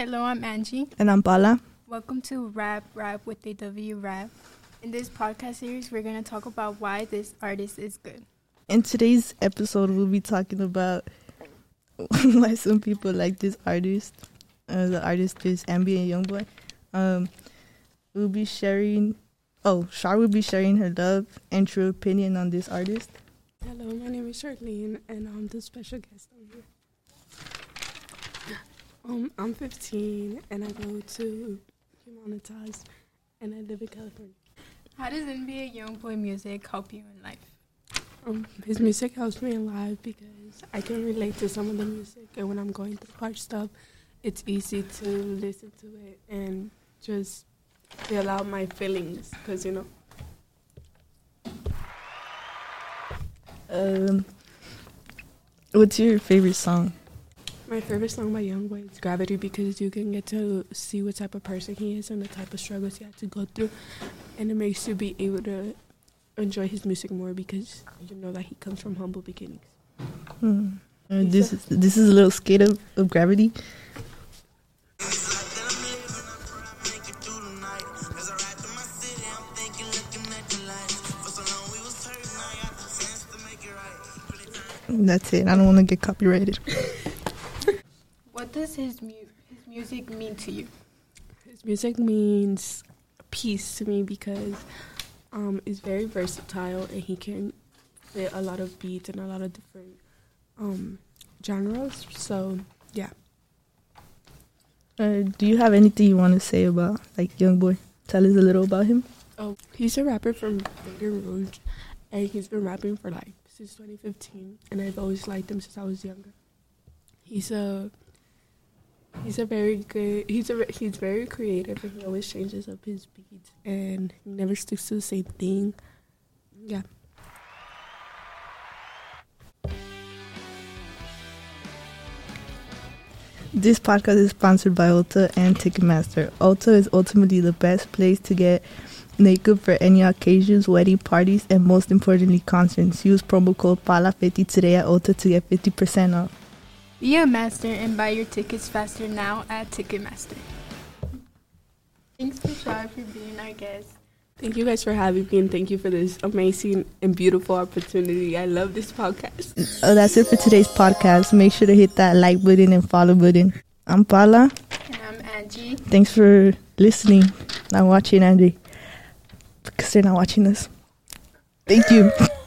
Hello, I'm Angie. And I'm Paula. Welcome to Rap Rap with AW Rap. In this podcast series, we're going to talk about why this artist is good. In today's episode, we'll be talking about why some people like this artist. Uh, the artist is NBA Youngboy. Um, we'll be sharing. Oh, Shar will be sharing her love and true opinion on this artist. Hello, my name is Charlene, and I'm the special guest on here. Um, I'm 15, and I go to Humanitas, and I live in California. How does NBA Youngboy music help you in life? Um, his music helps me in life because I can relate to some of the music, and when I'm going through hard stuff, it's easy to listen to it and just feel out my feelings, because you know. Um, what's your favorite song? My favorite song by Youngboy is Gravity because you can get to see what type of person he is and the type of struggles he had to go through, and it makes you be able to enjoy his music more because you know that he comes from humble beginnings. Uh, this is this is a little skit of, of gravity. That's it. I don't want to get copyrighted. What does his, mu- his music mean to you? His music means peace to me because um, it's very versatile and he can fit a lot of beats and a lot of different um, genres. So yeah. Uh, do you have anything you want to say about like Youngboy? Tell us a little about him. Oh, he's a rapper from Baton Rouge, and he's been rapping for like since 2015, and I've always liked him since I was younger. He's a he's a very good he's a he's very creative, and he always changes up his beats, and he never sticks to the same thing. Yeah. This podcast is sponsored by Ulta and Ticketmaster. Ulta is ultimately the best place to get naked for any occasions, wedding parties, and most importantly, concerts. Use promo code PALA50 today at Ulta to get 50% off. Be a master and buy your tickets faster now at Ticketmaster. Thanks to Shar for being our guest. Thank you guys for having me, and thank you for this amazing and beautiful opportunity. I love this podcast. Oh, that's it for today's podcast. Make sure to hit that like button and follow button. I'm Paula. And I'm Angie. Thanks for listening, not watching Angie, because they're not watching us. Thank you.